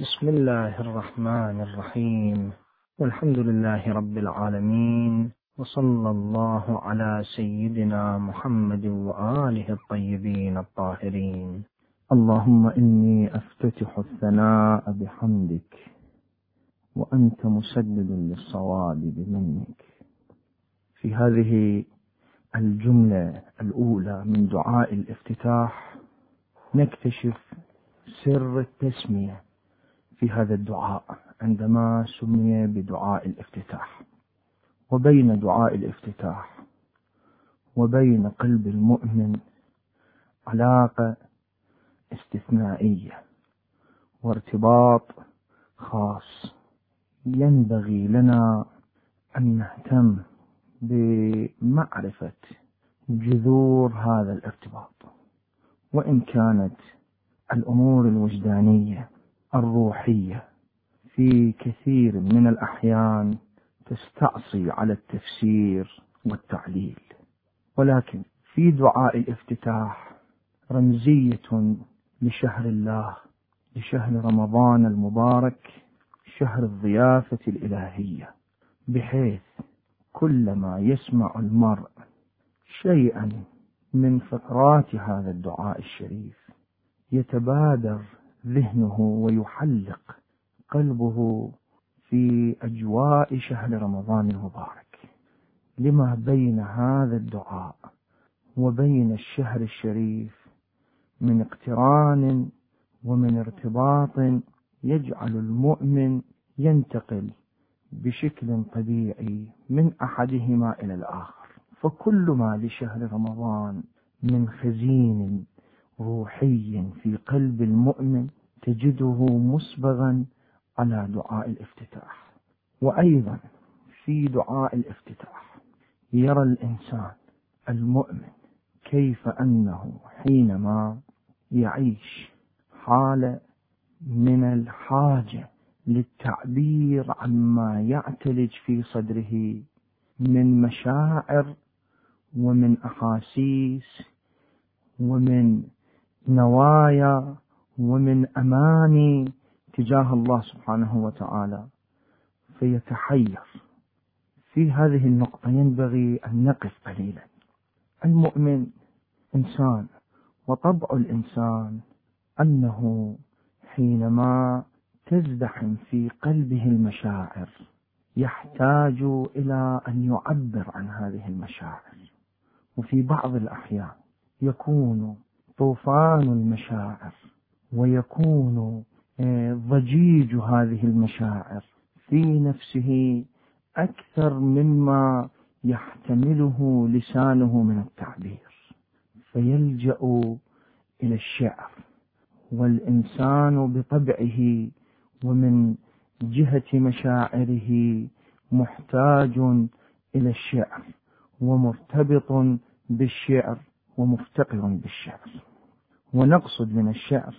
بسم الله الرحمن الرحيم. والحمد لله رب العالمين. وصلى الله على سيدنا محمد وآله الطيبين الطاهرين. اللهم إني أفتتح الثناء بحمدك وأنت مسدد للصواب بمنك. في هذه الجملة الأولى من دعاء الافتتاح نكتشف سر التسمية. في هذا الدعاء عندما سمي بدعاء الافتتاح. وبين دعاء الافتتاح وبين قلب المؤمن علاقة استثنائية وارتباط خاص. ينبغي لنا أن نهتم بمعرفة جذور هذا الارتباط. وإن كانت الأمور الوجدانية الروحية. في كثير من الأحيان تستعصي على التفسير والتعليل. ولكن في دعاء الافتتاح رمزية لشهر الله لشهر رمضان المبارك شهر الضيافة الإلهية. بحيث كلما يسمع المرء شيئا من فقرات هذا الدعاء الشريف يتبادر ذهنه ويحلق قلبه في أجواء شهر رمضان المبارك. لما بين هذا الدعاء وبين الشهر الشريف من اقتران ومن ارتباط يجعل المؤمن ينتقل بشكل طبيعي من أحدهما إلى الآخر. فكل ما لشهر رمضان من خزين روحي في قلب المؤمن تجده مسبغا على دعاء الافتتاح. وأيضا في دعاء الافتتاح. يرى الإنسان المؤمن كيف أنه حينما يعيش حالة من الحاجة للتعبير عما يعتلج في صدره من مشاعر ومن أحاسيس ومن نوايا ومن أماني تجاه الله سبحانه وتعالى. فيتحير. في هذه النقطة ينبغي أن نقف قليلا. المؤمن إنسان وطبع الإنسان أنه حينما تزدحم في قلبه المشاعر يحتاج إلى أن يعبر عن هذه المشاعر. وفي بعض الأحيان يكون طوفان المشاعر ويكون آه، ضجيج هذه المشاعر في نفسه أكثر مما يحتمله لسانه من التعبير. فيلجأ إلى الشعر والإنسان بطبعه ومن جهة مشاعره محتاج إلى الشعر ومرتبط بالشعر ومفتقر بالشعر. ونقصد من الشعر.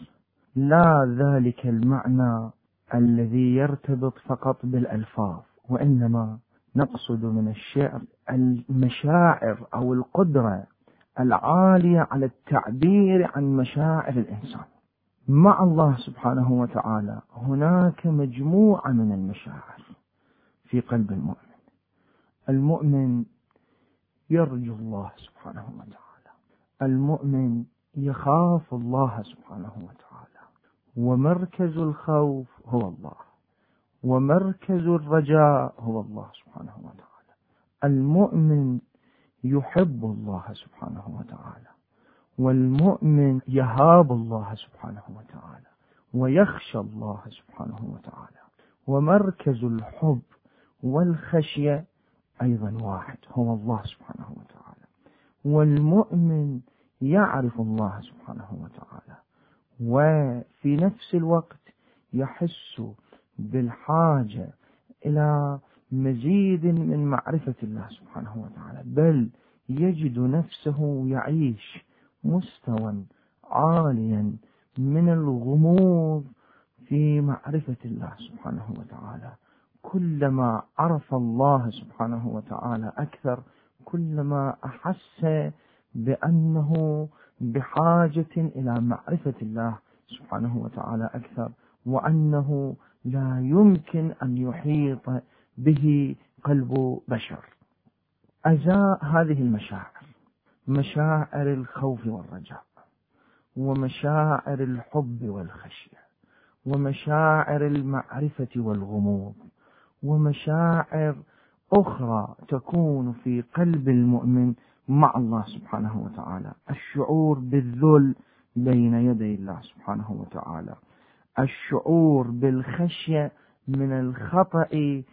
لا ذلك المعنى الذي يرتبط فقط بالألفاظ وإنما نقصد من الشعر المشاعر أو القدرة العالية على التعبير عن مشاعر الإنسان. مع الله سبحانه وتعالى هناك مجموعة من المشاعر في قلب المؤمن. المؤمن يرجو الله سبحانه وتعالى. المؤمن يخاف الله سبحانه وتعالى. ومركز الخوف هو الله. ومركز الرجاء هو الله سبحانه وتعالى. المؤمن يحب الله سبحانه وتعالى. والمؤمن يهاب الله سبحانه وتعالى. ويخشى الله سبحانه وتعالى. ومركز الحب والخشية أيضا واحد. هو الله سبحانه وتعالى. والمؤمن يعرف الله سبحانه وتعالى. وفي نفس الوقت يحس بالحاجة إلى مزيد من معرفة الله سبحانه وتعالى. بل يجد نفسه يعيش مستوى عاليا من الغموض في معرفة الله سبحانه وتعالى. كلما عرف الله سبحانه وتعالى أكثر كلما أحس بأنه بحاجة إلى معرفة الله سبحانه وتعالى أكثر وأنه لا يمكن أن يحيط به قلب بشر. أزاء هذه المشاعر مشاعر الخوف والرجاء ومشاعر الحب والخشية ومشاعر المعرفة والغموض ومشاعر أخرى تكون في قلب المؤمن مع الله سبحانه وتعالى. الشعور بالذل بين يدي الله سبحانه وتعالى. الشعور بالخشية من الخطأ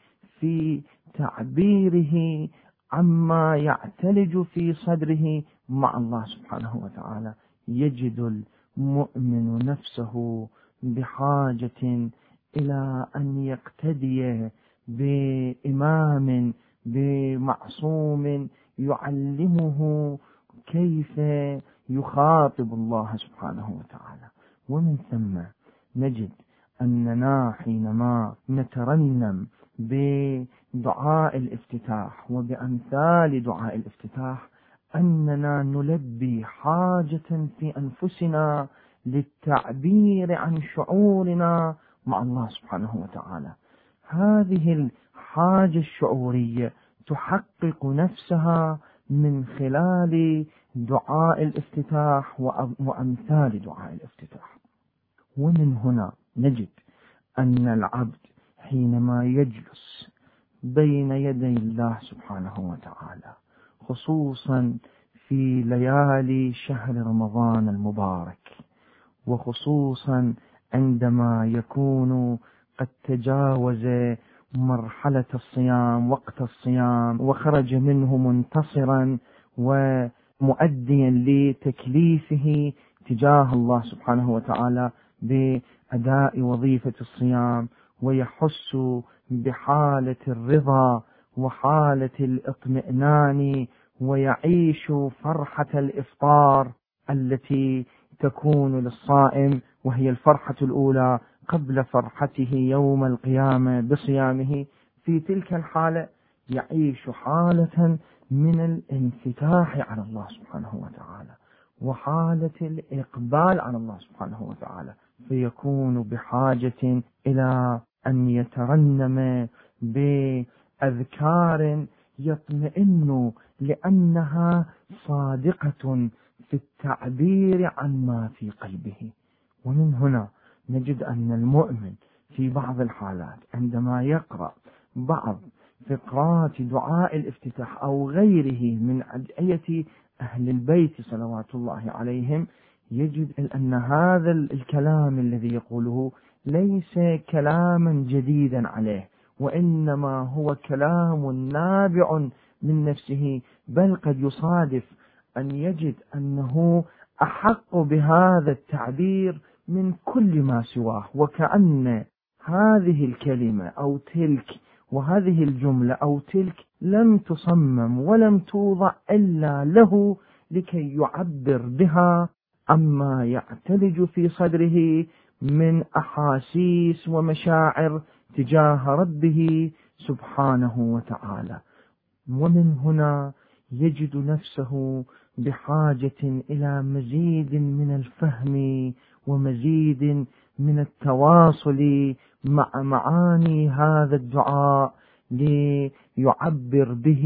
في تعبيره عما يعتلج في صدره مع الله سبحانه وتعالى. يجد المؤمن نفسه بحاجة إلى أن يقتدي بإمام بمعصوم يعلمه كيف يخاطب الله سبحانه وتعالى. ومن ثم نجد أننا حينما نترنم بدعاء الافتتاح وبأمثال دعاء الافتتاح أننا نلبي حاجة في أنفسنا للتعبير عن شعورنا مع الله سبحانه وتعالى. هذه الحاجة الشعورية تحقق نفسها من خلال دعاء الافتتاح وأمثال دعاء الافتتاح. ومن هنا نجد أن العبد حينما يجلس بين يدي الله سبحانه وتعالى خصوصا في ليالي شهر رمضان المبارك وخصوصا عندما يكون قد تجاوز مرحلة الصيام وقت الصيام وخرج منه منتصرا ومؤديا لتكليفه تجاه الله سبحانه وتعالى بأداء وظيفة الصيام ويحس بحالة الرضا وحالة الاطمئنان ويعيش فرحة الإفطار التي تكون للصائم وهي الفرحة الأولى. قبل فرحته يوم القيامة بصيامه في تلك الحالة يعيش حالة من الانفتاح على الله سبحانه وتعالى وحالة الإقبال على الله سبحانه وتعالى فيكون بحاجة إلى أن يترنم بأذكار يطمئن لأنها صادقة في التعبير عن ما في قلبه. ومن هنا نجد أن المؤمن في بعض الحالات عندما يقرأ بعض فقرات دعاء الافتتاح أو غيره من أدعية أهل البيت صلوات الله عليهم يجد أن هذا الكلام الذي يقوله ليس كلاما جديدا عليه وإنما هو كلام نابع من نفسه بل قد يصادف أن يجد أنه أحق بهذا التعبير من كل ما سواه وكأن هذه الكلمة أو تلك وهذه الجملة أو تلك لم تصمم ولم توضع إلا له لكي يعبر بها عما يعتلج في صدره من أحاسيس ومشاعر تجاه ربه سبحانه وتعالى. ومن هنا يجد نفسه بحاجة إلى مزيد من الفهم ومزيد من التواصل مع معاني هذا الدعاء ليعبر به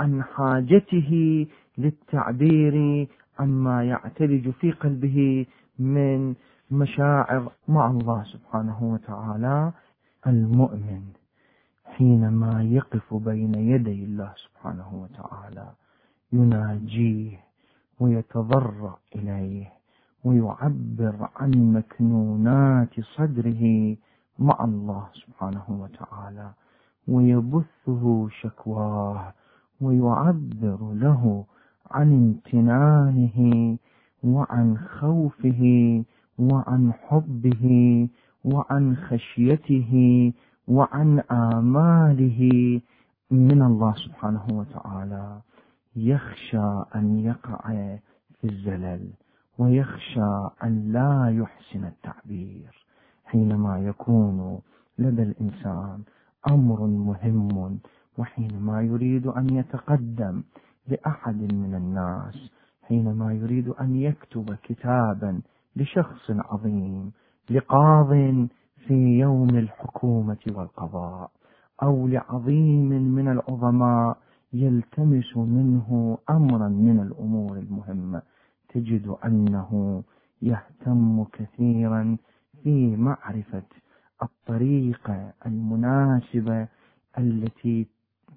عن حاجته للتعبير عما يعتلج في قلبه من مشاعر مع الله سبحانه وتعالى المؤمن حينما يقف بين يدي الله سبحانه وتعالى يناجيه ويتضرع إليه. ويعبر عن مكنونات صدره مع الله سبحانه وتعالى ويبثه شكواه ويعبر له عن امتنانه وعن خوفه وعن حبه وعن خشيته وعن آماله من الله سبحانه وتعالى. يخشى أن يقع في الزلل. ويخشى أن لا يحسن التعبير حينما يكون لدى الإنسان أمر مهم وحينما يريد أن يتقدم لأحد من الناس حينما يريد أن يكتب كتابا لشخص عظيم لقاض في يوم الحكومة والقضاء أو لعظيم من العظماء يلتمس منه أمرا من الأمور المهمة. تجد أنه يهتم كثيرا في معرفة الطريقة المناسبة التي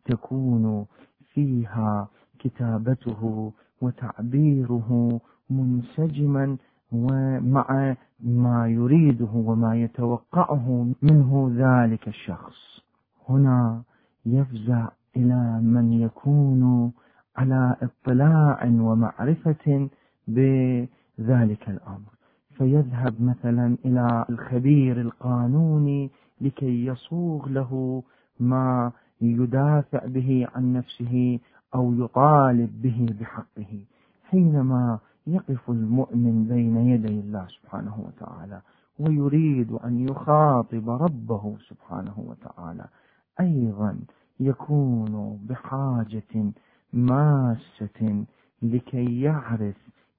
تكون فيها كتابته وتعبيره منسجما ومع ما يريده وما يتوقعه منه ذلك الشخص. هنا يفزع إلى من يكون على اطلاع ومعرفة بذلك الأمر. فيذهب مثلا إلى الخبير القانوني لكي يصوغ له ما يدافع به عن نفسه أو يطالب به بحقه حينما يقف المؤمن بين يدي الله سبحانه وتعالى ويريد أن يخاطب ربه سبحانه وتعالى أيضا يكون بحاجة ماسة لكي يعرف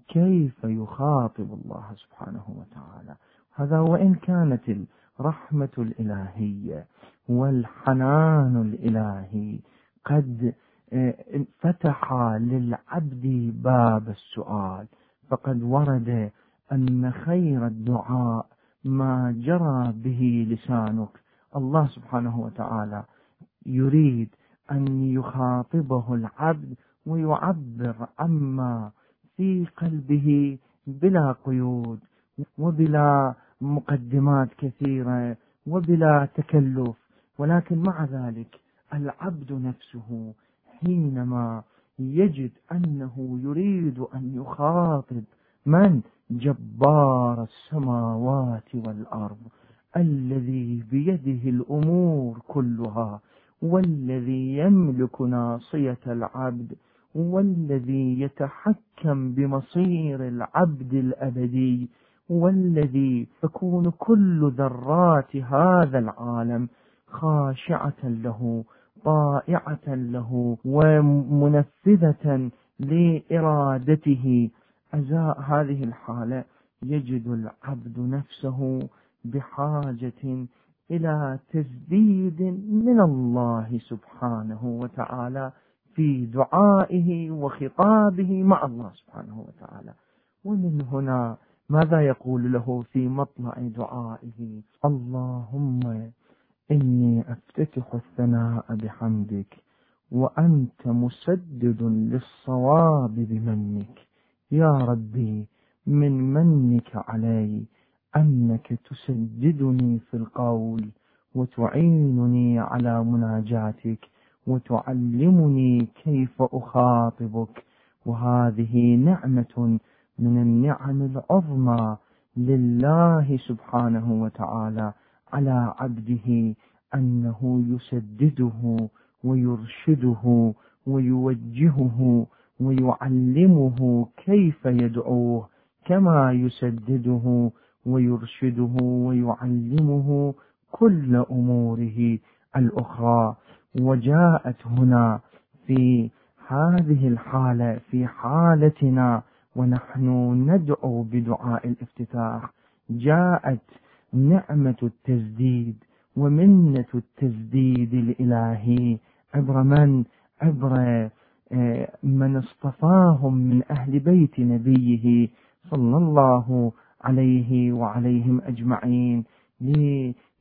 كيف يخاطب الله سبحانه وتعالى؟ هذا وإن كانت الرحمة الإلهية والحنان الإلهي قد آه، فتح للعبد باب السؤال. فقد ورد أن خير الدعاء ما جرى به لسانك. الله سبحانه وتعالى يريد أن يخاطبه العبد ويعبر عما في قلبه بلا قيود وبلا مقدمات كثيرة وبلا تكلف. ولكن مع ذلك العبد نفسه حينما يجد أنه يريد أن يخاطب من جبار السماوات والأرض الذي بيده الأمور كلها والذي يملك ناصية العبد والذي يتحكم بمصير العبد الأبدي والذي تكون كل ذرات هذا العالم خاشعة له طائعة له ومنفذة لإرادته. أزاء هذه الحالة يجد العبد نفسه بحاجة إلى تسديد من الله سبحانه وتعالى. في دعائه وخطابه مع الله سبحانه وتعالى. ومن هنا ماذا يقول له في مطلع دعائه؟ اللهم إني أفتتح الثناء بحمدك وأنت مسدد للصواب بمنك. يا ربي من منك علي أنك تسددني في القول وتعينني على مناجاتك. وتعلمني كيف أخاطبك. وهذه نعمة من النعم العظمى لله سبحانه وتعالى على عبده أنه يسدده ويرشده ويوجهه ويعلمه كيف يدعوه كما يسدده ويرشده ويعلمه كل أموره الأخرى. وجاءت هنا في هذه الحالة في حالتنا ونحن ندعو بدعاء الافتتاح. جاءت نعمة التجديد ومنة التجديد الإلهي عبر من؟ عبر آه، من اصطفاهم من أهل بيت نبيه صلى الله عليه وعليهم أجمعين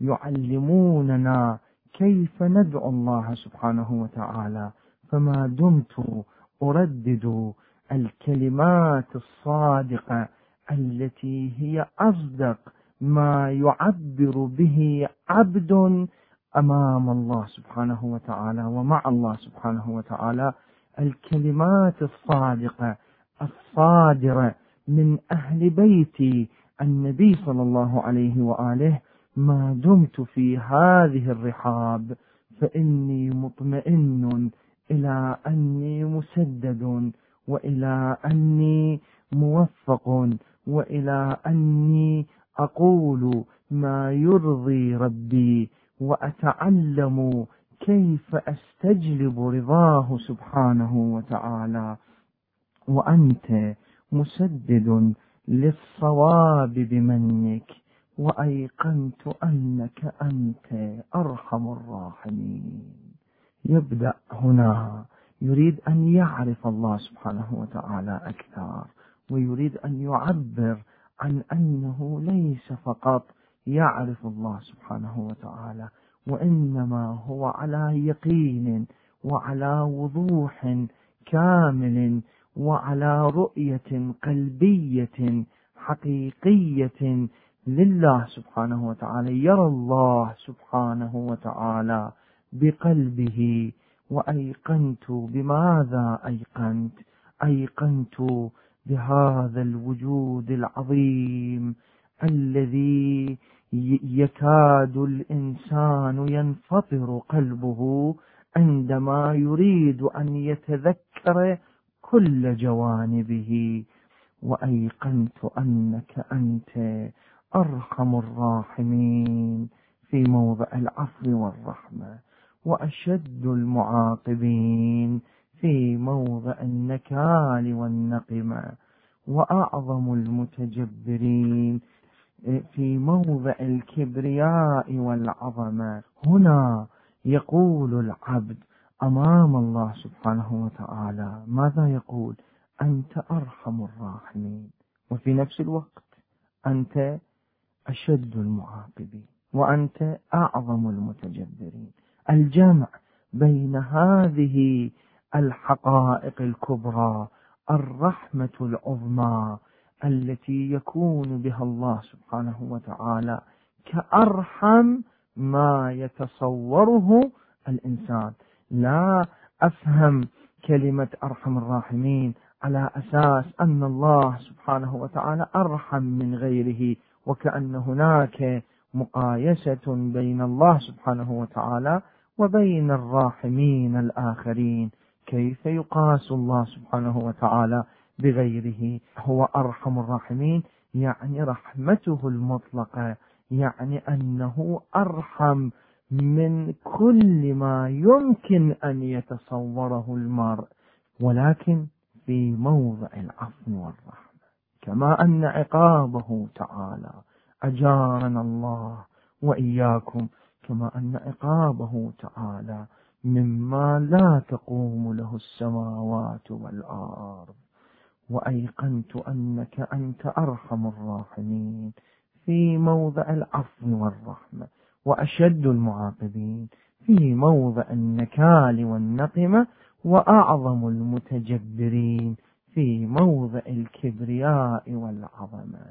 ليعلموننا كيف ندعو الله سبحانه وتعالى؟ فما دمت أردد الكلمات الصادقة التي هي أصدق ما يعبر به عبد أمام الله سبحانه وتعالى ومع الله سبحانه وتعالى. الكلمات الصادقة الصادرة من أهل بيت النبي صلى الله عليه وآله ما دمت في هذه الرحاب فإني مطمئن إلى أني مسدد وإلى أني موفق وإلى أني أقول ما يرضي ربي وأتعلم كيف أستجلب رضاه سبحانه وتعالى. وأنت مسدد للصواب بمنك. وأيقنت أنك أنت أرحم الراحمين. يبدأ هنا. يريد أن يعرف الله سبحانه وتعالى أكثر ويريد أن يعبر عن أنه ليس فقط يعرف الله سبحانه وتعالى وإنما هو على يقين وعلى وضوح كامل وعلى رؤية قلبية حقيقية لله سبحانه وتعالى يرى الله سبحانه وتعالى بقلبه وأيقنت بماذا أيقنت؟ أيقنت بهذا الوجود العظيم الذي يكاد الإنسان ينفطر قلبه عندما يريد أن يتذكر كل جوانبه وأيقنت أنك أنت أرحم الراحمين في موضع العفو والرحمة وأشد المعاقبين في موضع النكال والنقمة وأعظم المتجبرين في موضع الكبرياء والعظمة هنا يقول العبد أمام الله سبحانه وتعالى ماذا يقول؟ أنت أرحم الراحمين. وفي نفس الوقت أنت أشد المعاقبين وأنت أعظم المتجبرين. الجمع بين هذه الحقائق الكبرى الرحمة العظمى التي يكون بها الله سبحانه وتعالى كأرحم ما يتصوره الإنسان. لا أفهم كلمة أرحم الراحمين على أساس أن الله سبحانه وتعالى أرحم من غيره. وكأن هناك مقايسة بين الله سبحانه وتعالى وبين الراحمين الآخرين. كيف يقاس الله سبحانه وتعالى بغيره؟ هو أرحم الراحمين يعني رحمته المطلقة يعني أنه أرحم من كل ما يمكن أن يتصوره المرء. ولكن في موضع العفو والرحمة. كما أن عقابه تعالى. أجارنا الله وإياكم كما أن عقابه تعالى. مما لا تقوم له السماوات والأرض. وأيقنت أنك أنت أرحم الراحمين. في موضع العفو والرحمة وأشد المعاقبين. في موضع النكال والنقمة وأعظم المتجبرين. في موضع الكبرياء والعظمة.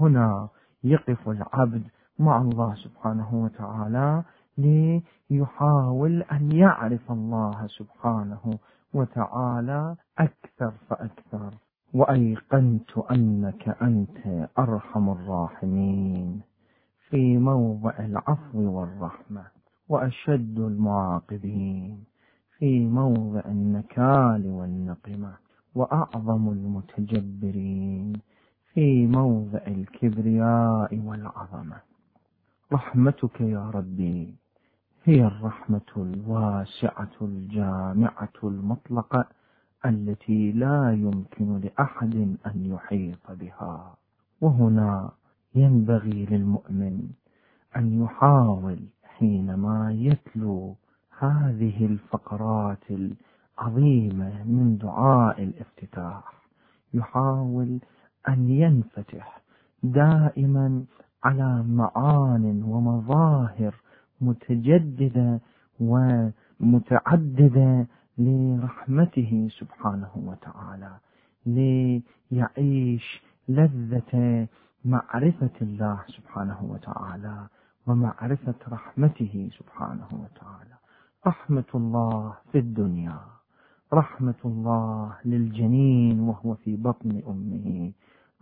هنا يقف العبد مع الله سبحانه وتعالى ليحاول أن يعرف الله سبحانه وتعالى أكثر فأكثر. وأيقنت أنك أنت أرحم الراحمين. في موضع العفو والرحمة وأشد المعاقبين. في موضع النكال والنقمة. وأعظم المتجبرين في موضع الكبرياء والعظمة. رحمتك يا ربي هي الرحمة الواسعة الجامعة المطلقة التي لا يمكن لأحد أن يحيط بها. وهنا ينبغي للمؤمن أن يحاول حينما يتلو هذه الفقرات العظيمة من دعاء الافتتاح. يحاول أن ينفتح دائما على معان ومظاهر متجددة ومتعددة لرحمته سبحانه وتعالى ليعيش لذة معرفة الله سبحانه وتعالى ومعرفة رحمته سبحانه وتعالى. رحمة الله في الدنيا. رحمة الله للجنين وهو في بطن أمه.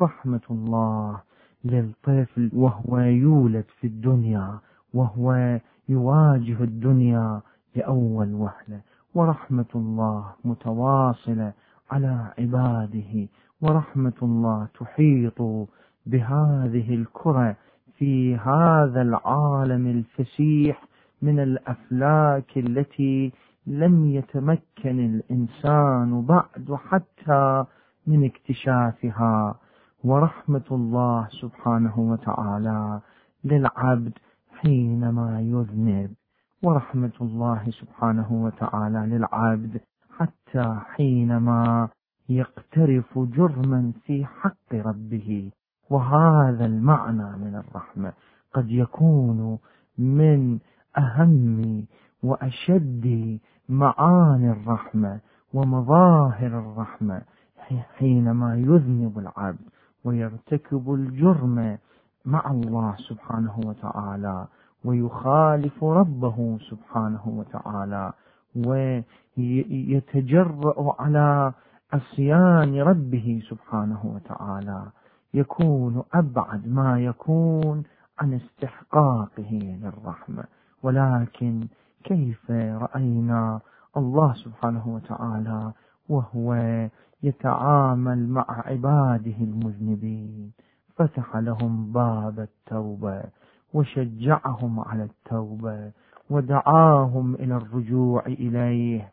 رحمة الله للطفل وهو يولد في الدنيا وهو يواجه الدنيا لأول وهلة. ورحمة الله متواصلة على عباده. ورحمة الله تحيط بهذه الكرة في هذا العالم الفسيح من الأفلاك التي لم يتمكن الإنسان بعد حتى من اكتشافها. ورحمة الله سبحانه وتعالى للعبد حينما يذنب. ورحمة الله سبحانه وتعالى للعبد حتى حينما يقترف جرما في حق ربه. وهذا المعنى من الرحمة قد يكون من أهم وأشد معاني الرحمة ومظاهر الرحمة حينما يذنب العبد ويرتكب الجرم مع الله سبحانه وتعالى ويخالف ربه سبحانه وتعالى ويتجرأ على عصيان ربه سبحانه وتعالى يكون أبعد ما يكون عن استحقاقه للرحمة. ولكن كيف رأينا الله سبحانه وتعالى وهو يتعامل مع عباده المذنبين؟ فتح لهم باب التوبة وشجعهم على التوبة ودعاهم إلى الرجوع إليه.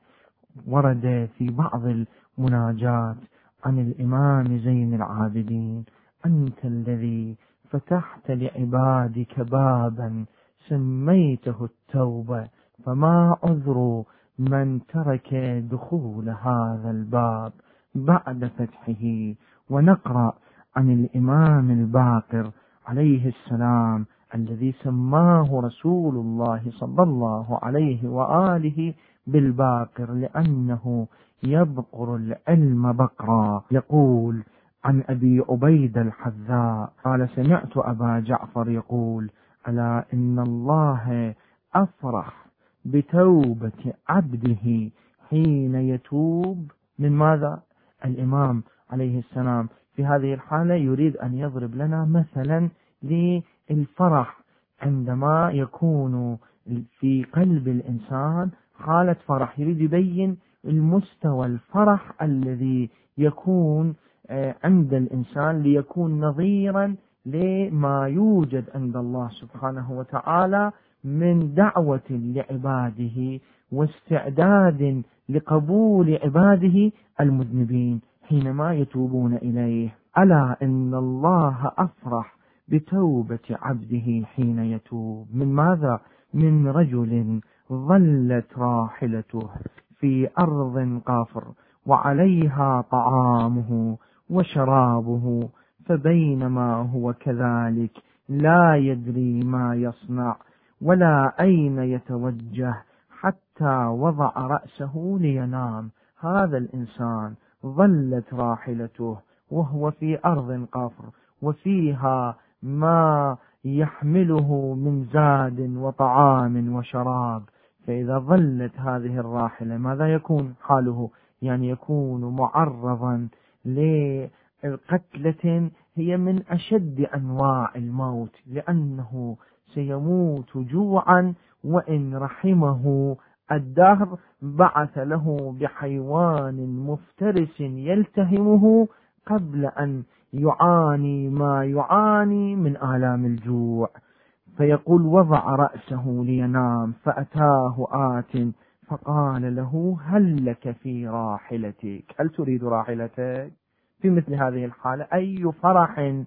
ورد في بعض المناجات عن الإمام زين العابدين أنت الذي فتحت لعبادك بابا سميته التوبة فما عذر من ترك دخول هذا الباب بعد فتحه. ونقرأ عن الإمام الباقر عليه السلام الذي سماه رسول الله صلى الله عليه وآله بالباقر لأنه يبقر العلم بقرا. يقول عن أبي عبيد الحذاء قال سمعت أبا جعفر يقول ألا إن الله أفرح بتوبة عبده حين يتوب من ماذا؟ الإمام عليه السلام. في هذه الحالة يريد أن يضرب لنا مثلا للفرح. عندما يكون في قلب الإنسان حالة فرح يريد يبين المستوى الفرح الذي يكون آه، عند الإنسان ليكون نظيرا لما يوجد عند الله سبحانه وتعالى. من دعوة لعباده واستعداد لقبول عباده المذنبين حينما يتوبون إليه ألا إن الله أفرح بتوبة عبده حين يتوب من ماذا؟ من رجل ظلت راحلته في أرض قافر وعليها طعامه وشرابه فبينما هو كذلك لا يدري ما يصنع ولا أين يتوجه حتى وضع رأسه لينام. هذا الإنسان ظلت راحلته وهو في أرض قفر وفيها ما يحمله من زاد وطعام وشراب. فإذا ظلت هذه الراحلة ماذا يكون حاله؟ يعني يكون معرضا لقتلة هي من أشد أنواع الموت لأنه سيموت جوعا وإن رحمه الدهر بعث له بحيوان مفترس يلتهمه قبل أن يعاني ما يعاني من آلام الجوع. فيقول وضع رأسه لينام فأتاه آت فقال له هل لك في راحلتك؟ هل تريد راحلتك؟ في مثل هذه الحالة أي فرح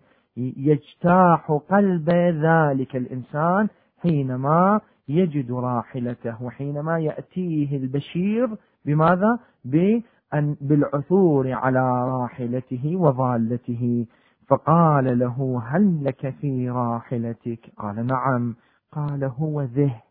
يجتاح قلب ذلك الإنسان حينما يجد راحلته وحينما يأتيه البشير بماذا؟ بأن بالعثور على راحلته وضالته فقال له هل لك في راحلتك؟ قال نعم. قال هو ذه.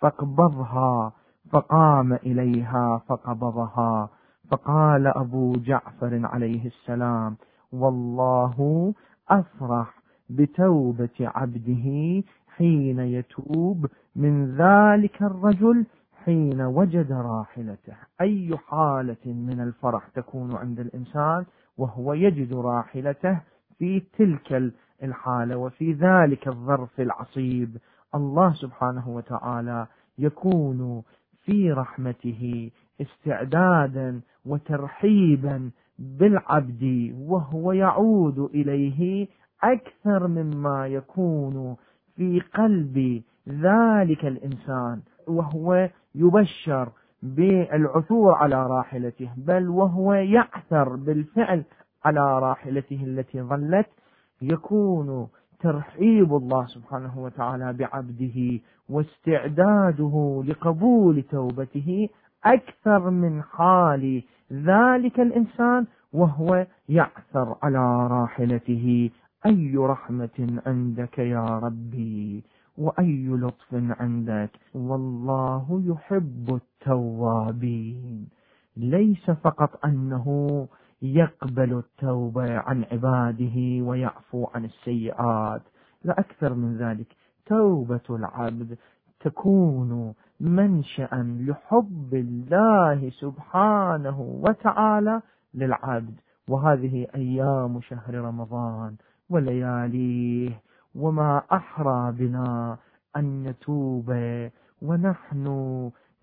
فاقبضها فقام إليها فقبضها. فقال أبو جعفر عليه السلام والله أفرح بتوبة عبده حين يتوب من ذلك الرجل حين وجد راحلته. أي حالة من الفرح تكون عند الإنسان وهو يجد راحلته في تلك الحالة وفي ذلك الظرف العصيب؟ الله سبحانه وتعالى يكون في رحمته استعدادا وترحيبا بالعبد وهو يعود إليه أكثر مما يكون في قلب ذلك الإنسان وهو يبشر بالعثور على راحلته بل وهو يعثر بالفعل على راحلته التي ظلت يكون ترحيب الله سبحانه وتعالى بعبده واستعداده لقبول توبته أكثر من حال ذلك الإنسان وهو يعثر على راحلته أي رحمة عندك يا ربي؟ وأي لطف عندك؟ والله يحب التوابين. ليس فقط أنه يقبل التوبة عن عباده ويعفو عن السيئات لا أكثر من ذلك. توبة العبد تكون منشأ لحب الله سبحانه وتعالى للعبد. وهذه أيام شهر رمضان ولياليه وما أحرى بنا أن نتوب ونحن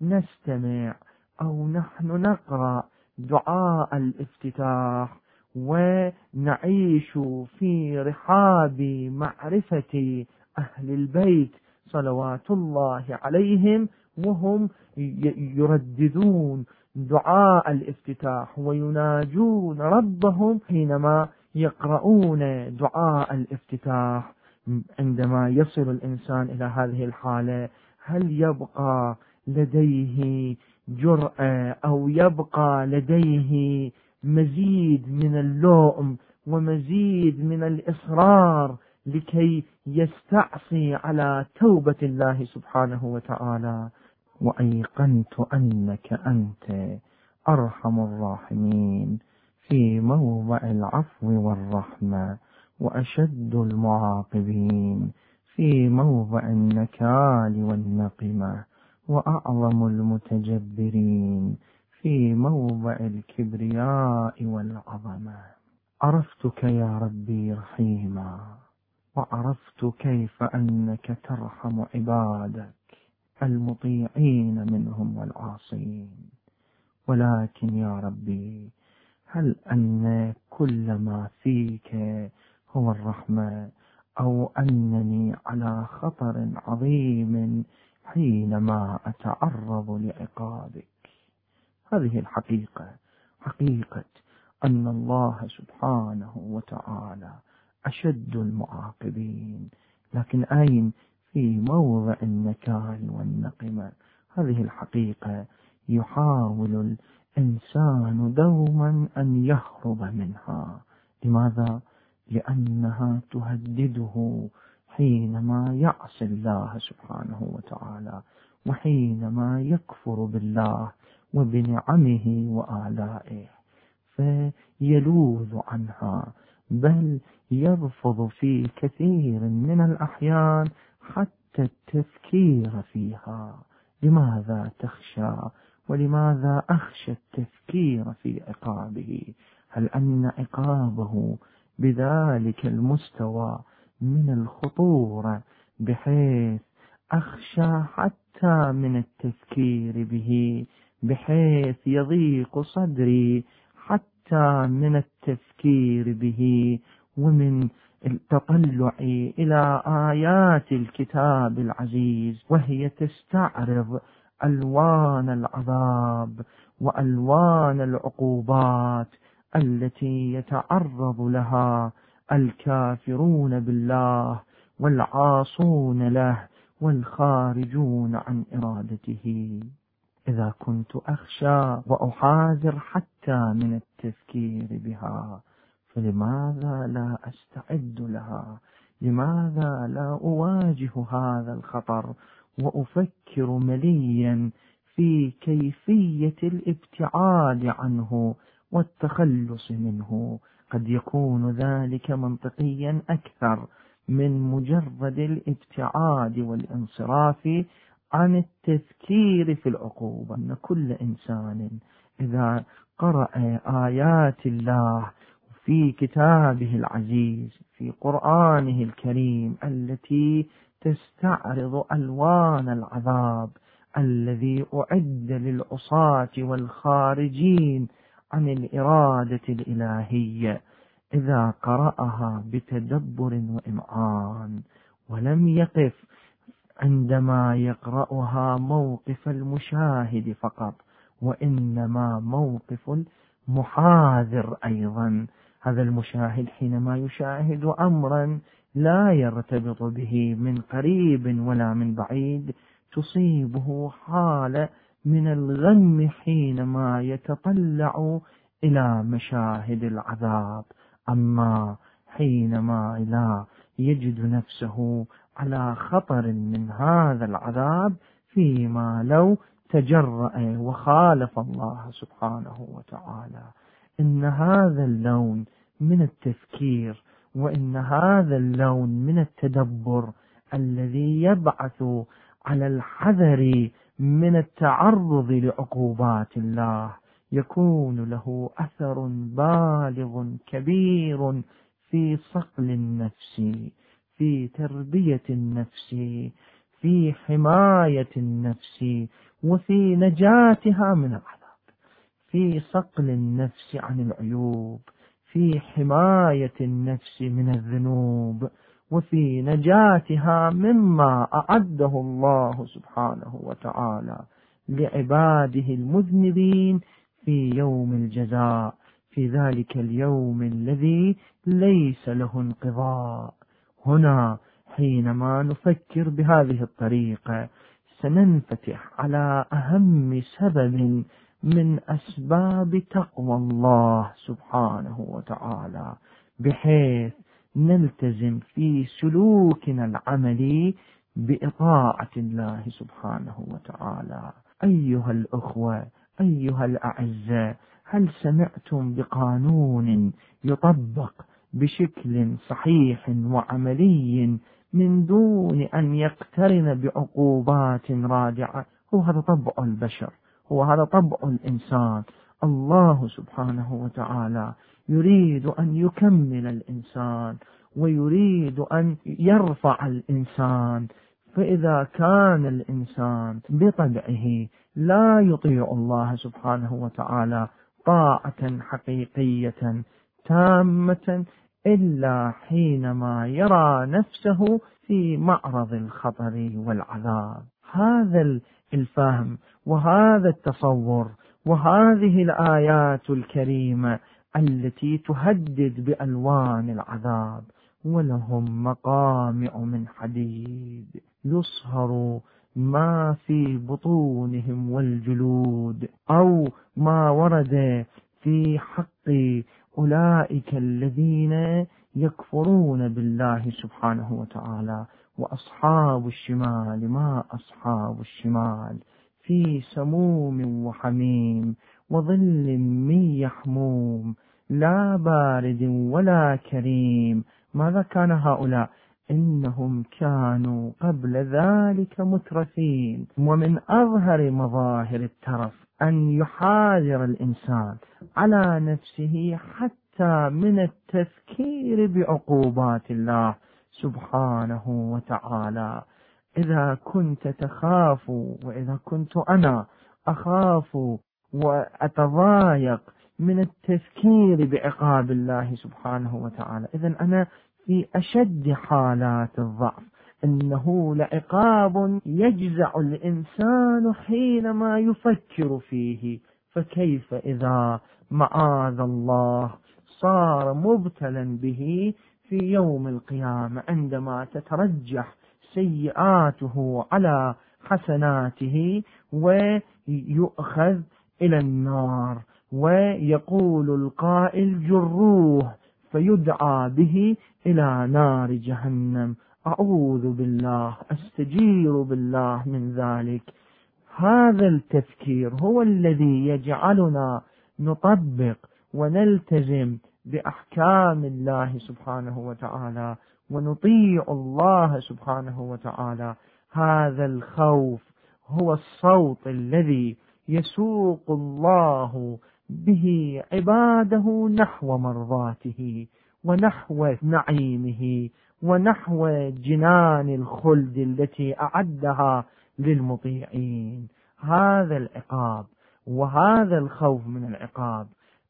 نستمع أو نحن نقرأ دعاء الافتتاح ونعيش في رحاب معرفة أهل البيت صلوات الله عليهم وهم يرددون دعاء الافتتاح ويناجون ربهم حينما يقرؤون دعاء الافتتاح. عندما يصل الإنسان إلى هذه الحالة هل يبقى لديه جرأة أو يبقى لديه مزيد من اللؤم ومزيد من الإصرار لكي يستعصي على توبة الله سبحانه وتعالى؟ وأيقنت أنك أنت أرحم الراحمين في موضع العفو والرحمة وأشد المعاقبين في موضع النكال والنقمة وأعظم المتجبرين في موضع الكبرياء والعظمة. عرفتك يا ربي رحيما وعرفت كيف أنك ترحم عبادك. المطيعين منهم والعاصين. ولكن يا ربي هل أن كل ما فيك هو الرحمة أو أنني على خطر عظيم حينما أتعرض لعقابك؟ هذه الحقيقة حقيقة أن الله سبحانه وتعالى أشد المعاقبين. لكن أين في موضع النكال والنقمة هذه الحقيقة يحاول الإنسان دوما أن يهرب منها. لماذا؟ لأنها تهدده حينما يعصي الله سبحانه وتعالى وحينما يكفر بالله وبنعمه وآلائه. فيلوذ عنها بل يرفض في كثير من الأحيان حتى التفكير فيها. لماذا تخشى ولماذا أخشى التفكير في عقابه؟ هل أن عقابه بذلك المستوى من الخطورة بحيث أخشى حتى من التفكير به بحيث يضيق صدري حتى من التفكير به ومن التطلع إلى آيات الكتاب العزيز وهي تستعرض ألوان العذاب وألوان العقوبات التي يتعرض لها الكافرون بالله والعاصون له والخارجون عن إرادته. إذا كنت أخشى وأحاذر حتى من التفكير بها. فلماذا لا أستعد لها؟ لماذا لا أواجه هذا الخطر وأفكر مليا في كيفية الابتعاد عنه والتخلص منه؟ قد يكون ذلك منطقيا أكثر من مجرد الابتعاد والانصراف عن التفكير في العقوبة. أن كل إنسان إذا قرأ آيات الله في كتابه العزيز في قرآنه الكريم التي تستعرض ألوان العذاب الذي أعد للعصاة والخارجين عن الإرادة الإلهية. إذا قرأها بتدبر وإمعان ولم يقف عندما يقرأها موقف المشاهد فقط وإنما موقف المحاذر أيضا. هذا المشاهد حينما يشاهد أمرا لا يرتبط به من قريب ولا من بعيد تصيبه حالة من الغم حينما يتطلع إلى مشاهد العذاب. أما حينما لا يجد نفسه على خطر من هذا العذاب فيما لو تجرأ وخالف الله سبحانه وتعالى. إن هذا اللون من التفكير وإن هذا اللون من التدبر الذي يبعث على الحذر من التعرض لعقوبات الله. يكون له أثر بالغ كبير في صقل النفس في تربية النفس في حماية النفس وفي نجاتها من العذاب. في صقل النفس عن العيوب في حماية النفس من الذنوب وفي نجاتها مما أعده الله سبحانه وتعالى لعباده المذنبين في يوم الجزاء في ذلك اليوم الذي ليس له انقضاء. هنا حينما نفكر بهذه الطريقة سننفتح على أهم سبب من أسباب تقوى الله سبحانه وتعالى بحيث نلتزم في سلوكنا العملي بإطاعة الله سبحانه وتعالى. أيها الأخوة أيها الأعزاء هل سمعتم بقانون يطبق بشكل صحيح وعملي من دون أن يقترن بعقوبات رادعة؟ هو هذا طبع البشر. هو هذا طبع الإنسان. الله سبحانه وتعالى يريد أن يكمل الإنسان ويريد أن يرفع الإنسان. فإذا كان الإنسان بطبعه لا يطيع الله سبحانه وتعالى طاعة حقيقية تامة إلا حينما يرى نفسه في معرض الخطر والعذاب. هذا الفهم. وهذا التصور وهذه الآيات الكريمة التي تهدد بألوان العذاب ولهم مقامع من حديد يصهر ما في بطونهم والجلود أو ما ورد في حق أولئك الذين يكفرون بالله سبحانه وتعالى. وأصحاب الشمال ما أصحاب الشمال؟ في سموم وحميم وظل من يحموم لا بارد ولا كريم. ماذا كان هؤلاء؟ إنهم كانوا قبل ذلك مترفين. ومن أظهر مظاهر الترف أن يحاذر الإنسان على نفسه حتى من التفكير بعقوبات الله. سبحانه وتعالى. إذا كنت تخاف وإذا كنت أنا أخاف وأتضايق من التفكير بعقاب الله سبحانه وتعالى إذا أنا في أشد حالات الضعف. إنه لعقاب يجزع الإنسان حينما يفكر فيه. فكيف إذا معاذ الله صار مبتلا به في يوم القيامة عندما تترجح سيئاته على حسناته ويؤخذ إلى النار ويقول القائل جروه فيدعى به إلى نار جهنم. أعوذ بالله أستجير بالله من ذلك. هذا التفكير هو الذي يجعلنا نطبق ونلتزم بأحكام الله سبحانه وتعالى ونطيع الله سبحانه وتعالى. هذا الخوف هو الصوت الذي يسوق الله به عباده نحو مرضاته ونحو نعيمه ونحو جنان الخلد التي أعدها للمطيعين. هذا العقاب وهذا الخوف من العقاب.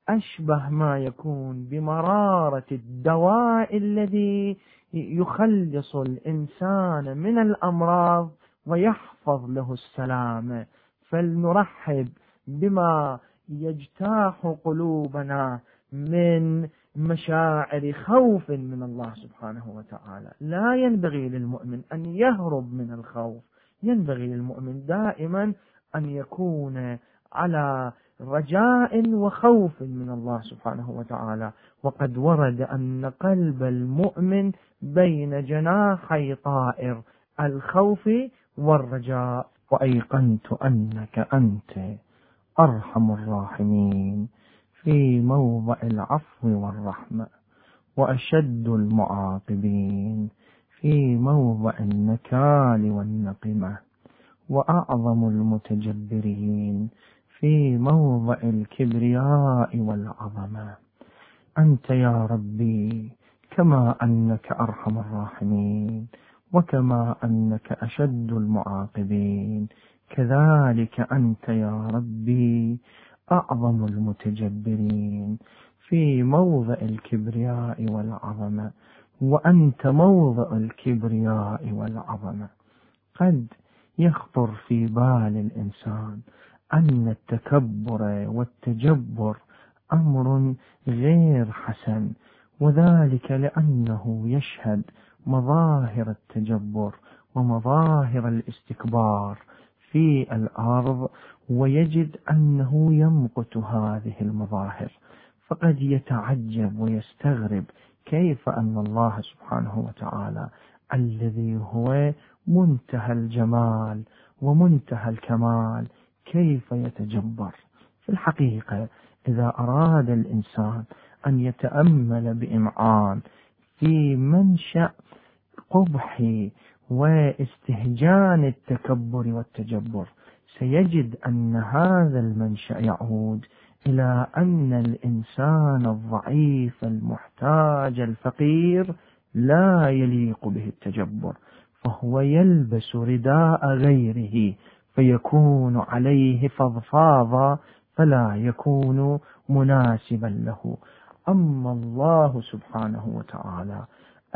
أشبه ما يكون بمرارة الدواء الذي يخلص الإنسان من الأمراض ويحفظ له السلامة فلنرحب بما يجتاح قلوبنا من مشاعر خوف من الله سبحانه وتعالى. لا ينبغي للمؤمن أن يهرب من الخوف. ينبغي للمؤمن دائما أن يكون على رجاء وخوف من الله سبحانه وتعالى. وقد ورد أن قلب المؤمن بين جناحي طائر الخوف والرجاء. وأيقنت أنك أنت أرحم الراحمين في موضع العفو والرحمة وأشد المعاقبين في موضع النكال والنقمة وأعظم المتجبرين. في موضع الكبرياء والعظمة. أنت يا ربي كما أنك أرحم الراحمين وكما أنك أشد المعاقبين. كذلك أنت يا ربي أعظم المتجبرين. في موضع الكبرياء والعظمة وأنت موضع الكبرياء والعظمة. قد يخطر في بال الإنسان أن التكبر والتجبر أمر غير حسن وذلك لأنه يشهد مظاهر التجبر ومظاهر الاستكبار في الأرض ويجد أنه يمقت هذه المظاهر. فقد يتعجب ويستغرب كيف أن الله سبحانه وتعالى الذي هو منتهى الجمال ومنتهى الكمال كيف يتجبر؟ في الحقيقة إذا أراد الإنسان أن يتأمل بإمعان في منشأ قبح واستهجان التكبر والتجبر سيجد أن هذا المنشأ يعود إلى أن الإنسان الضعيف المحتاج الفقير لا يليق به التجبر فهو يلبس رداء غيره فيكون عليه فضفاضا فلا يكون مناسبا له. أما الله سبحانه وتعالى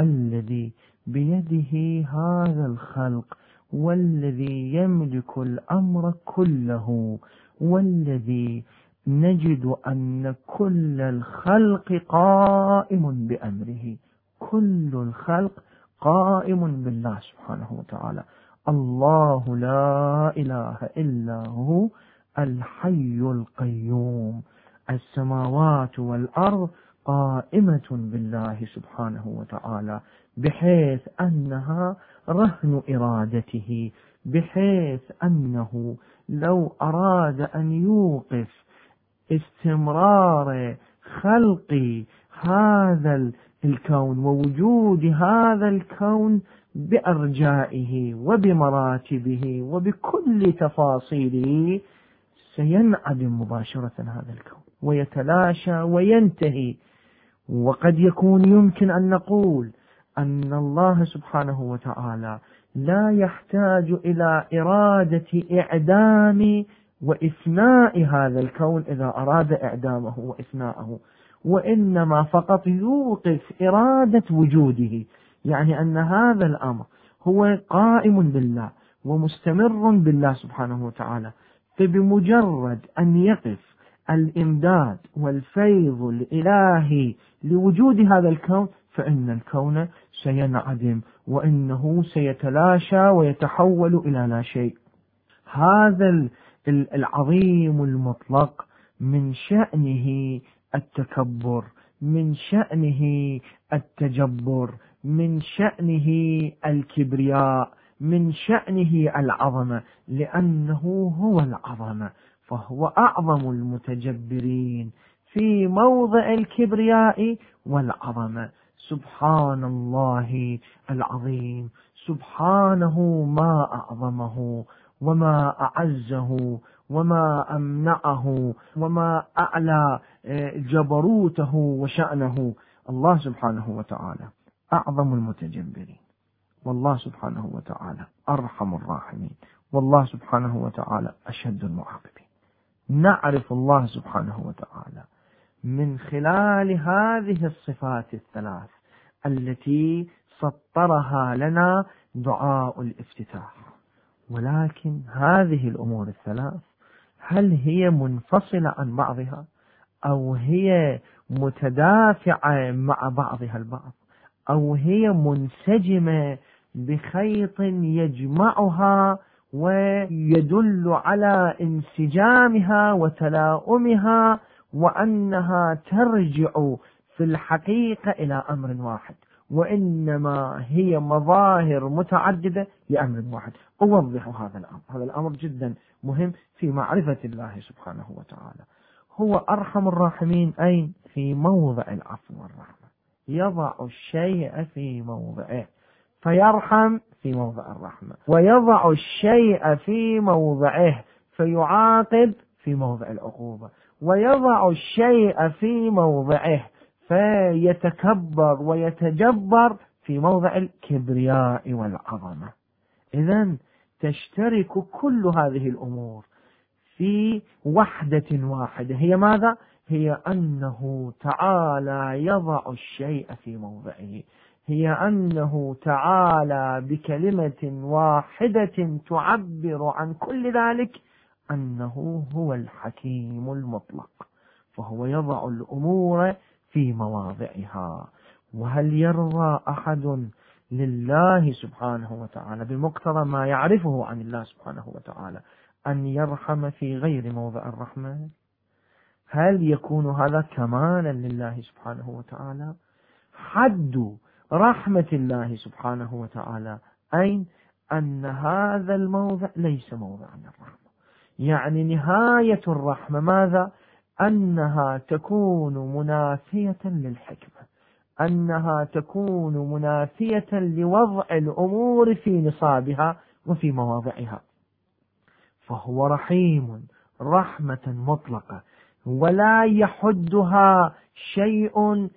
الذي بيده هذا الخلق والذي يملك الأمر كله والذي نجد أن كل الخلق قائم بأمره. كل الخلق قائم بالله سبحانه وتعالى. الله لا إله إلا هو الحي القيوم. السماوات والأرض قائمة بالله سبحانه وتعالى بحيث أنها رهن إرادته بحيث أنه لو أراد أن يوقف استمرار خلق هذا الكون ووجود هذا الكون بأرجائه وبمراتبه وبكل تفاصيله سينعدم مباشرة هذا الكون ويتلاشى وينتهي. وقد يكون يمكن أن نقول أن الله سبحانه وتعالى لا يحتاج إلى إرادة إعدام وإفناء هذا الكون إذا أراد إعدامه وإفناءه وإنما فقط يوقف إرادة وجوده. يعني أن هذا الأمر هو قائم بالله ومستمر بالله سبحانه وتعالى. فبمجرد أن يقف الإمداد والفيض الإلهي لوجود هذا الكون فإن الكون سينعدم وإنه سيتلاشى ويتحول إلى لا شيء. هذا العظيم المطلق من شأنه التكبر من شأنه التجبر من شأنه الكبرياء من شأنه العظمة لأنه هو العظمة فهو أعظم المتجبرين في موضع الكبرياء والعظمة. سبحان الله العظيم. سبحانه ما أعظمه وما أعزه وما أمنعه وما أعلى آه، جبروته وشأنه. الله سبحانه وتعالى. أعظم المتجبرين. والله سبحانه وتعالى أرحم الراحمين. والله سبحانه وتعالى أشد المعاقبين. نعرف الله سبحانه وتعالى من خلال هذه الصفات الثلاث التي سطرها لنا دعاء الافتتاح. ولكن هذه الأمور الثلاث هل هي منفصلة عن بعضها أو هي متدافعة مع بعضها البعض؟ أو هي منسجمة بخيط يجمعها ويدل على انسجامها وتلاؤمها وأنها ترجع في الحقيقة إلى أمر واحد وإنما هي مظاهر متعددة لأمر واحد. أوضح هذا الأمر. هذا الأمر جدا مهم في معرفة الله سبحانه وتعالى. هو أرحم الراحمين. أين؟ في موضع العفو والرحمة. يضع الشيء في موضعه فيرحم في موضع الرحمة ويضع الشيء في موضعه فيعاقب في موضع العقوبة ويضع الشيء في موضعه فيتكبر ويتجبر في موضع الكبرياء والعظمة إذا تشترك كل هذه الأمور في وحدة واحدة هي ماذا؟ هي أنه تعالى يضع الشيء في موضعه. هي أنه تعالى بكلمة واحدة تعبر عن كل ذلك أنه هو الحكيم المطلق فهو يضع الأمور في مواضعها. وهل يرضى أحد لله سبحانه وتعالى بمقتضى ما يعرفه عن الله سبحانه وتعالى أن يرحم في غير موضع الرحمة هل يكون هذا كمالا لله سبحانه وتعالى؟ حد رحمة الله سبحانه وتعالى أين؟ أن هذا الموضع ليس موضعا للرحمة. يعني نهاية الرحمة ماذا؟ أنها تكون منافية للحكمة. أنها تكون منافية لوضع الأمور في نصابها وفي مواضعها. فهو رحيم رحمة مطلقة. ولا يحدها شيء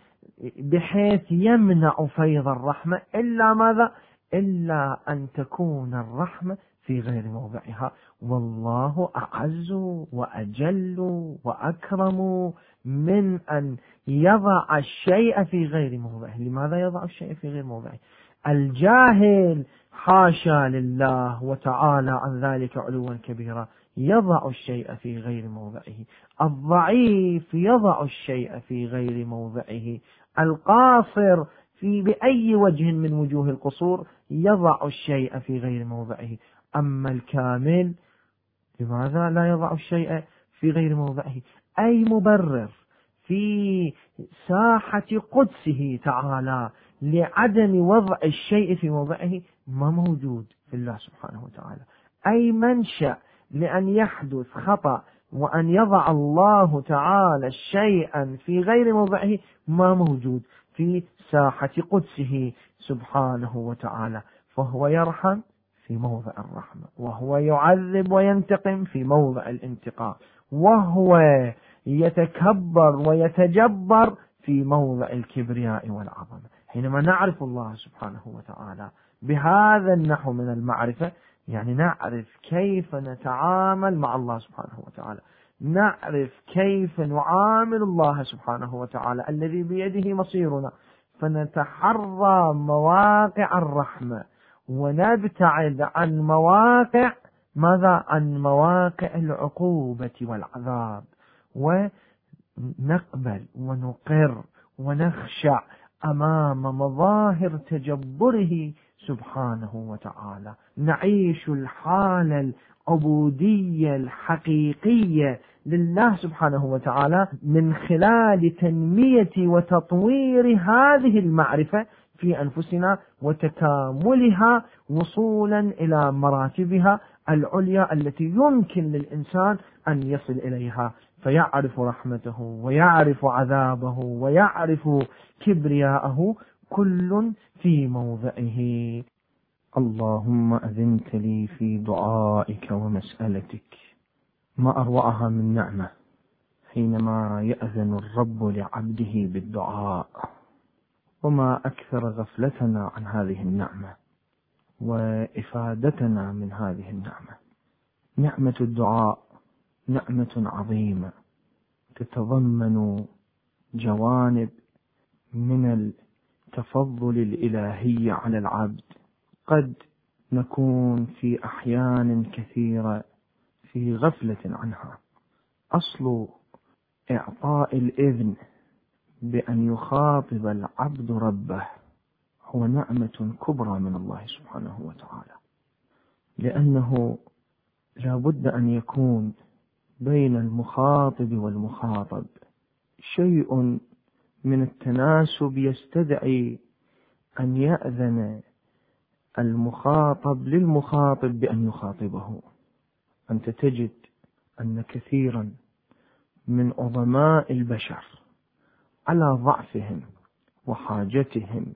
بحيث يمنع فيض الرحمة. إلا ماذا؟ إلا أن تكون الرحمة في غير موضعها. والله أعز وأجل وأكرم من أن يضع الشيء في غير موضعه. لماذا يضع الشيء في غير موضعه؟ الجاهل حاشا لله وتعالى عن ذلك علوا كبيرا. يضع الشيء في غير موضعه. الضعيف يضع الشيء في غير موضعه. القاصر في بأي وجه من وجوه القصور يضع الشيء في غير موضعه. أما الكامل لماذا لا يضع الشيء في غير موضعه؟ أي مبرر في ساحة قدسه تعالى لعدم وضع الشيء في موضعه ما موجود في الله سبحانه وتعالى. أي منشأ لأن يحدث خطأ وأن يضع الله تعالى شيئا في غير موضعه ما موجود في ساحة قدسه سبحانه وتعالى. فهو يرحم في موضع الرحمة وهو يعذب وينتقم في موضع الانتقام وهو يتكبر ويتجبر في موضع الكبرياء والعظمة. حينما نعرف الله سبحانه وتعالى بهذا النحو من المعرفة يعني نعرف كيف نتعامل مع الله سبحانه وتعالى. نعرف كيف نعامل الله سبحانه وتعالى الذي بيده مصيرنا. فنتحرى مواقع الرحمة. ونبتعد عن مواقع ماذا؟ عن مواقع العقوبة والعذاب. ونقبل ونقر ونخشع أمام مظاهر تجبره سبحانه وتعالى. نعيش الحالة العبودية الحقيقية لله سبحانه وتعالى من خلال تنمية وتطوير هذه المعرفة في أنفسنا وتكاملها وصولا إلى مراتبها العليا التي يمكن للإنسان أن يصل إليها. فيعرف رحمته ويعرف عذابه ويعرف كبرياءه كل في موضعه. اللهم أذنت لي في دعائك ومسألتك. ما أروعها من نعمة حينما يأذن الرب لعبده بالدعاء. وما أكثر غفلتنا عن هذه النعمة وإفادتنا من هذه النعمة. نعمة الدعاء نعمة عظيمة تتضمن جوانب من التفضل الإلهي على العبد. قد نكون في أحيان كثيرة في غفلة عنها. أصل إعطاء الإذن بأن يخاطب العبد ربه هو نعمة كبرى من الله سبحانه وتعالى. لأنه لا بد أن يكون بين المخاطب والمخاطب شيء من التناسب يستدعي أن يأذن المخاطب للمخاطب بأن يخاطبه. أنت تجد أن كثيرا من عظماء البشر على ضعفهم وحاجتهم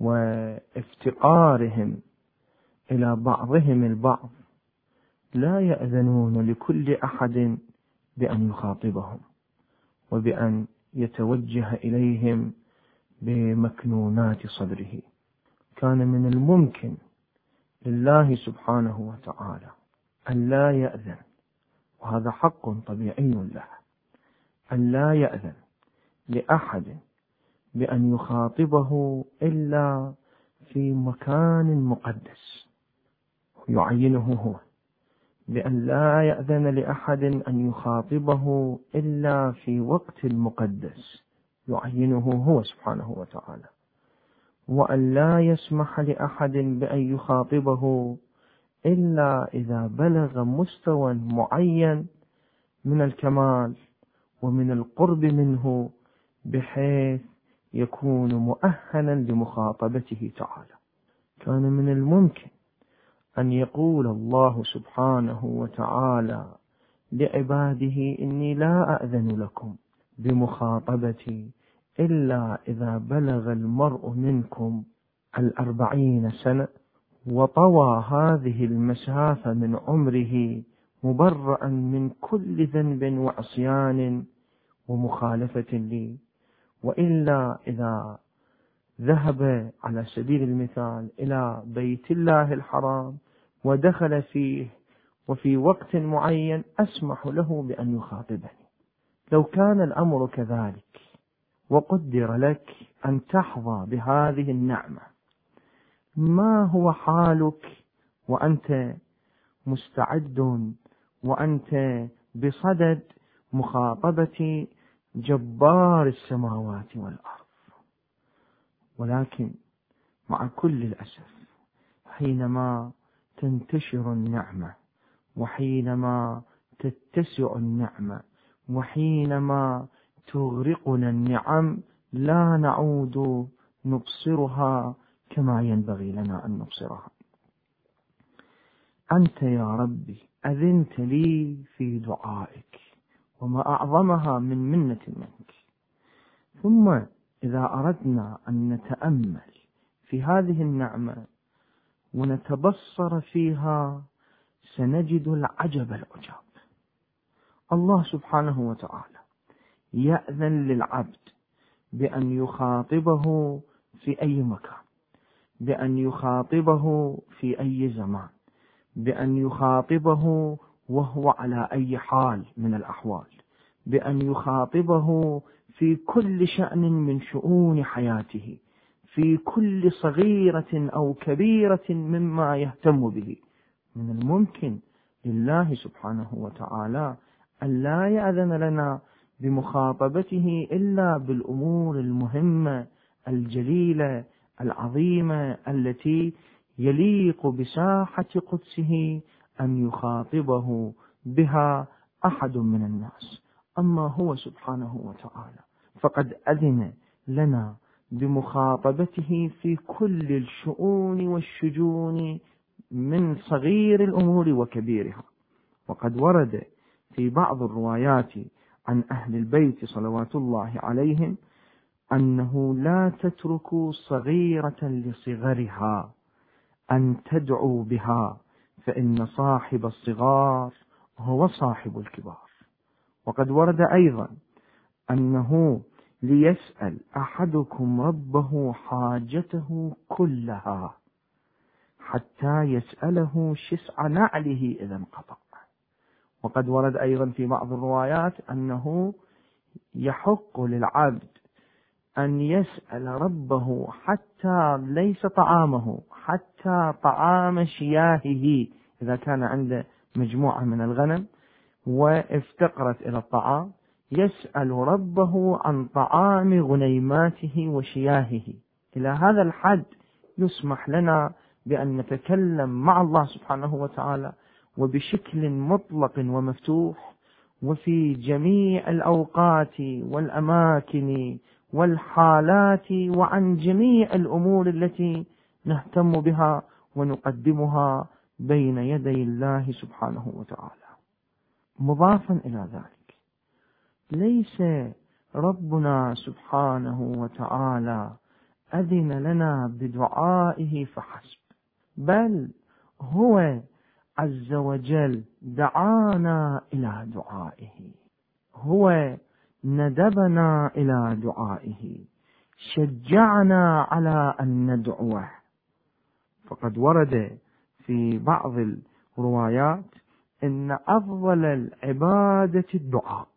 وافتقارهم إلى بعضهم البعض لا يأذنون لكل أحد بأن يخاطبهم وبأن يتوجه إليهم بمكنونات صدره. كان من الممكن لله سبحانه وتعالى أن لا يأذن وهذا حق طبيعي له أن لا يأذن لأحد بأن يخاطبه إلا في مكان مقدس يعينه هو. بأن لا يأذن لأحد أن يخاطبه إلا في وقت مقدس يعينه هو سبحانه وتعالى. وأن لا يسمح لأحد بأن يخاطبه إلا إذا بلغ مستوى معين من الكمال ومن القرب منه بحيث يكون مؤهلا لمخاطبته تعالى. كان من الممكن أن يقول الله سبحانه وتعالى لعباده إني لا أذن لكم بمخاطبتي إلا إذا بلغ المرء منكم الأربعين سنة وطوى هذه المسافة من عمره مبرأ من كل ذنب وعصيان ومخالفة لي. وإلا إذا ذهب على سبيل المثال إلى بيت الله الحرام ودخل فيه وفي وقت معين أسمح له بأن يخاطبني. لو كان الأمر كذلك وقدر لك أن تحظى بهذه النعمة. ما هو حالك؟ وأنت مستعد وأنت بصدد مخاطبة جبار السماوات والأرض. ولكن مع كل الأسف حينما تنتشر النعمة وحينما تتسع النعمة وحينما تغرقنا النعم لا نعود نبصرها كما ينبغي لنا أن نبصرها. أنت يا ربي أذنت لي في دعائك وما أعظمها من منة منك. ثم إذا أردنا أن نتأمل في هذه النعمة ونتبصر فيها سنجد العجب العجاب. الله سبحانه وتعالى يأذن للعبد بأن يخاطبه في أي مكان بأن يخاطبه في أي زمان بأن يخاطبه وهو على أي حال من الأحوال بأن يخاطبه في كل شأن من شؤون حياته. في كل صغيرة أو كبيرة مما يهتم به. من الممكن لله سبحانه وتعالى أن لا يأذن لنا بمخاطبته إلا بالأمور المهمة الجليلة العظيمة التي يليق بساحة قدسه أن يخاطبه بها أحد من الناس. أما هو سبحانه وتعالى فقد أذن لنا بمخاطبته في كل الشؤون والشجون من صغير الأمور وكبيرها. وقد ورد في بعض الروايات عن أهل البيت صلوات الله عليهم أنه لا تتركوا صغيرة لصغرها أن تدعوا بها فإن صاحب الصغار هو صاحب الكبار. وقد ورد أيضا أنه ليسأل أحدكم ربه حاجته كلها حتى يسأله شسع نعله إذا انقطع. وقد ورد أيضا في بعض الروايات أنه يحق للعبد أن يسأل ربه حتى ليس طعامه حتى طعام شياهه إذا كان عنده مجموعة من الغنم وافتقرت إلى الطعام. يسأل ربه عن طعام غنيماته وشياهه. إلى هذا الحد يسمح لنا بأن نتكلم مع الله سبحانه وتعالى وبشكل مطلق ومفتوح وفي جميع الأوقات والأماكن والحالات وعن جميع الأمور التي نهتم بها ونقدمها بين يدي الله سبحانه وتعالى. مضافا إلى ذلك ليس ربنا سبحانه وتعالى أذن لنا بدعائه فحسب بل هو عز وجل دعانا إلى دعائه هو ندبنا إلى دعائه شجعنا على أن ندعوه. فقد ورد في بعض الروايات إن أفضل العبادة الدعاء.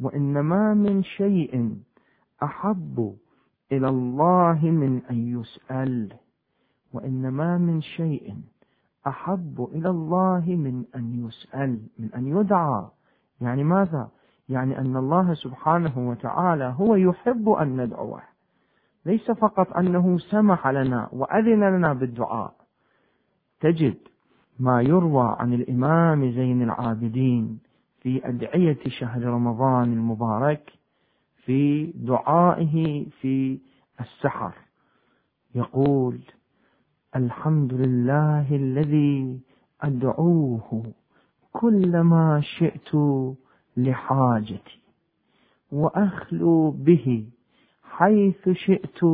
وإن ما من شيء أحب إلى الله من أن يسأل. وإن ما من شيء أحب إلى الله من أن يسأل من أن يدعى. يعني ماذا؟ يعني أن الله سبحانه وتعالى هو يحب أن ندعوه. ليس فقط أنه سمح لنا وأذن لنا بالدعاء. تجد ما يروى عن الإمام زين العابدين. في أدعية شهر رمضان المبارك في دعائه في السحر. يقول الحمد لله الذي أدعوه كلما شئت لحاجتي وأخلو به حيث شئت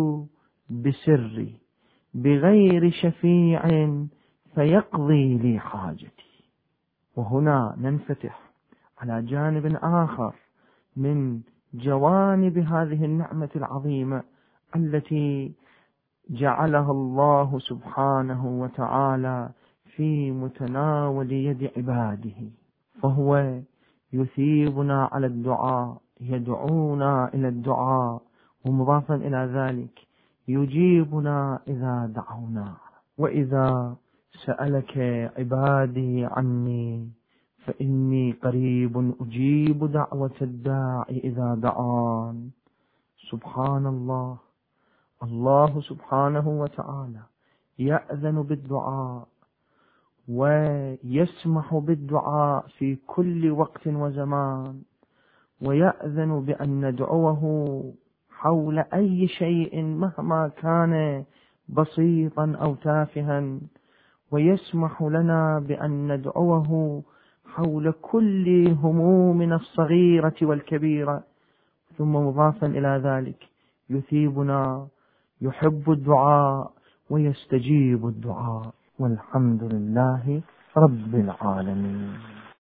بسري بغير شفيع فيقضي لي حاجتي. وهنا ننفتح. على جانب آخر من جوانب هذه النعمة العظيمة التي جعلها الله سبحانه وتعالى في متناول يد عباده. فهو يثيبنا على الدعاء يدعونا إلى الدعاء ومضافا إلى ذلك يجيبنا إذا دعونا. وإذا سألك عبادي عني فإني قريب أجيب دعوة الداعي إذا دعان. سبحان الله الله سبحانه وتعالى يأذن بالدعاء ويسمح بالدعاء في كل وقت وزمان ويأذن بأن ندعوه حول أي شيء مهما كان بسيطا أو تافها ويسمح لنا بأن ندعوه حول كل همومنا الصغيرة والكبيرة. ثم مضافا إلى ذلك يثيبنا يحب الدعاء ويستجيب الدعاء. والحمد لله رب العالمين.